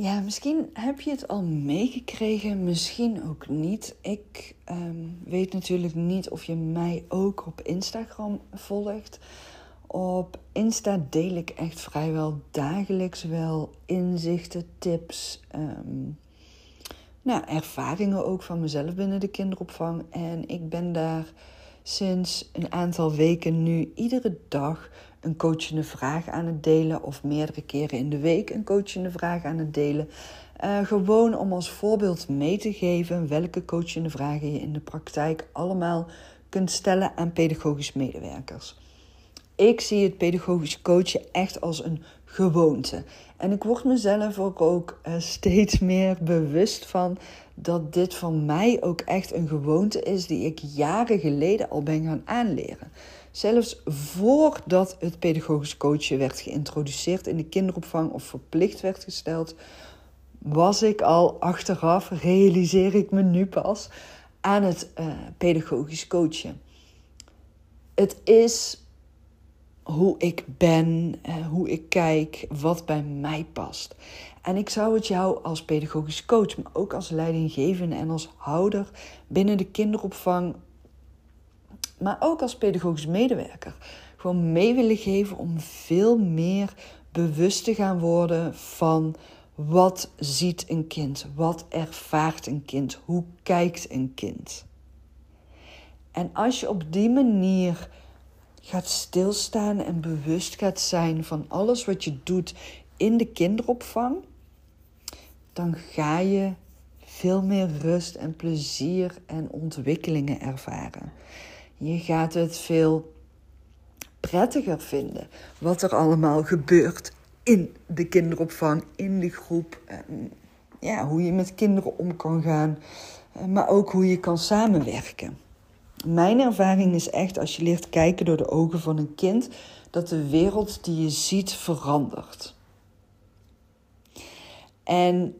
Ja, misschien heb je het al meegekregen, misschien ook niet. Ik ehm, weet natuurlijk niet of je mij ook op Instagram volgt. Op Insta deel ik echt vrijwel dagelijks wel inzichten, tips, um, nou, ervaringen ook van mezelf binnen de kinderopvang. En ik ben daar sinds een aantal weken nu iedere dag een coachende vraag aan het delen of meerdere keren in de week een coachende vraag aan het delen. Uh, gewoon om als voorbeeld mee te geven welke coachende vragen je in de praktijk allemaal kunt stellen aan pedagogisch medewerkers. Ik zie het pedagogisch coachen echt als een gewoonte. En ik word mezelf ook, uh, steeds meer bewust van dat dit van mij ook echt een gewoonte is die ik jaren geleden al ben gaan aanleren. Zelfs voordat het pedagogisch coachen werd geïntroduceerd in de kinderopvang of verplicht werd gesteld, was ik al achteraf, realiseer ik me nu pas, aan het uh, pedagogisch coachen. Het is hoe ik ben, uh, hoe ik kijk, wat bij mij past. En ik zou het jou als pedagogisch coach, maar ook als leidinggevende en als houder binnen de kinderopvang maar ook als pedagogisch medewerker. Gewoon mee willen geven om veel meer bewust te gaan worden van wat ziet een kind, wat ervaart een kind, hoe kijkt een kind. En als je op die manier gaat stilstaan en bewust gaat zijn van alles wat je doet in de kinderopvang, dan ga je veel meer rust en plezier en ontwikkelingen ervaren. Je gaat het veel prettiger vinden wat er allemaal gebeurt in de kinderopvang, in de groep. Ja, hoe je met kinderen om kan gaan, eh, maar ook hoe je kan samenwerken. Mijn ervaring is echt als je leert kijken door de ogen van een kind, dat de wereld die je ziet verandert. En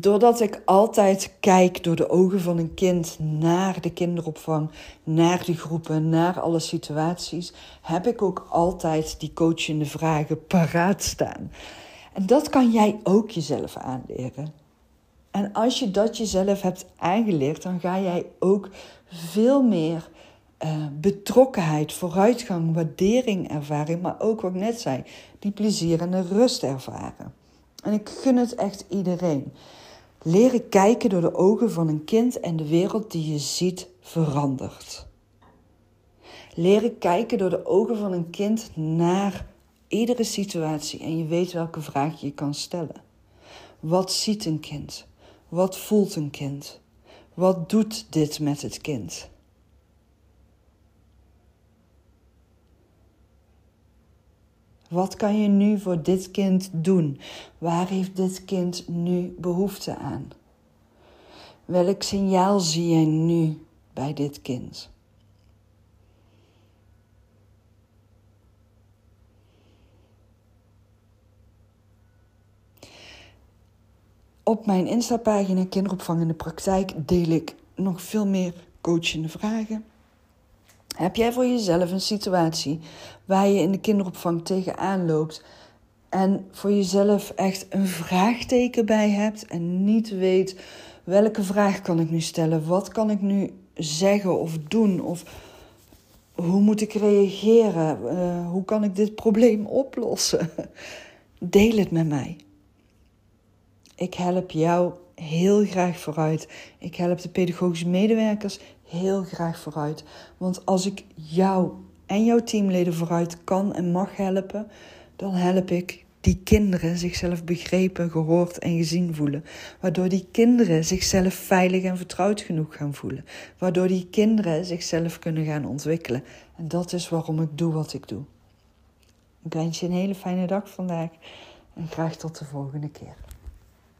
doordat ik altijd kijk door de ogen van een kind naar de kinderopvang, naar de groepen, naar alle situaties, heb ik ook altijd die coachende vragen paraat staan. En dat kan jij ook jezelf aanleren. En als je dat jezelf hebt aangeleerd, dan ga jij ook veel meer uh, betrokkenheid, vooruitgang, waardering ervaren. Maar ook wat ik net zei, die plezier en de rust ervaren. En ik gun het echt iedereen. Leren kijken door de ogen van een kind en de wereld die je ziet verandert. Leren kijken door de ogen van een kind naar iedere situatie en je weet welke vraag je kan stellen. Wat ziet een kind? Wat voelt een kind? Wat doet dit met het kind? Wat kan je nu voor dit kind doen? Waar heeft dit kind nu behoefte aan? Welk signaal zie jij nu bij dit kind? Op mijn Insta-pagina Kinderopvang in de Praktijk deel ik nog veel meer coachende vragen. Heb jij voor jezelf een situatie waar je in de kinderopvang tegenaan loopt en voor jezelf echt een vraagteken bij hebt en niet weet welke vraag kan ik nu stellen, wat kan ik nu zeggen of doen of hoe moet ik reageren, uh, hoe kan ik dit probleem oplossen? Deel het met mij. Ik help jou heel graag vooruit. Ik help de pedagogische medewerkers heel graag vooruit. Want als ik jou en jouw teamleden vooruit kan en mag helpen, dan help ik die kinderen zichzelf begrepen, gehoord en gezien voelen. Waardoor die kinderen zichzelf veilig en vertrouwd genoeg gaan voelen. Waardoor die kinderen zichzelf kunnen gaan ontwikkelen. En dat is waarom ik doe wat ik doe. Ik wens je een hele fijne dag vandaag en graag tot de volgende keer.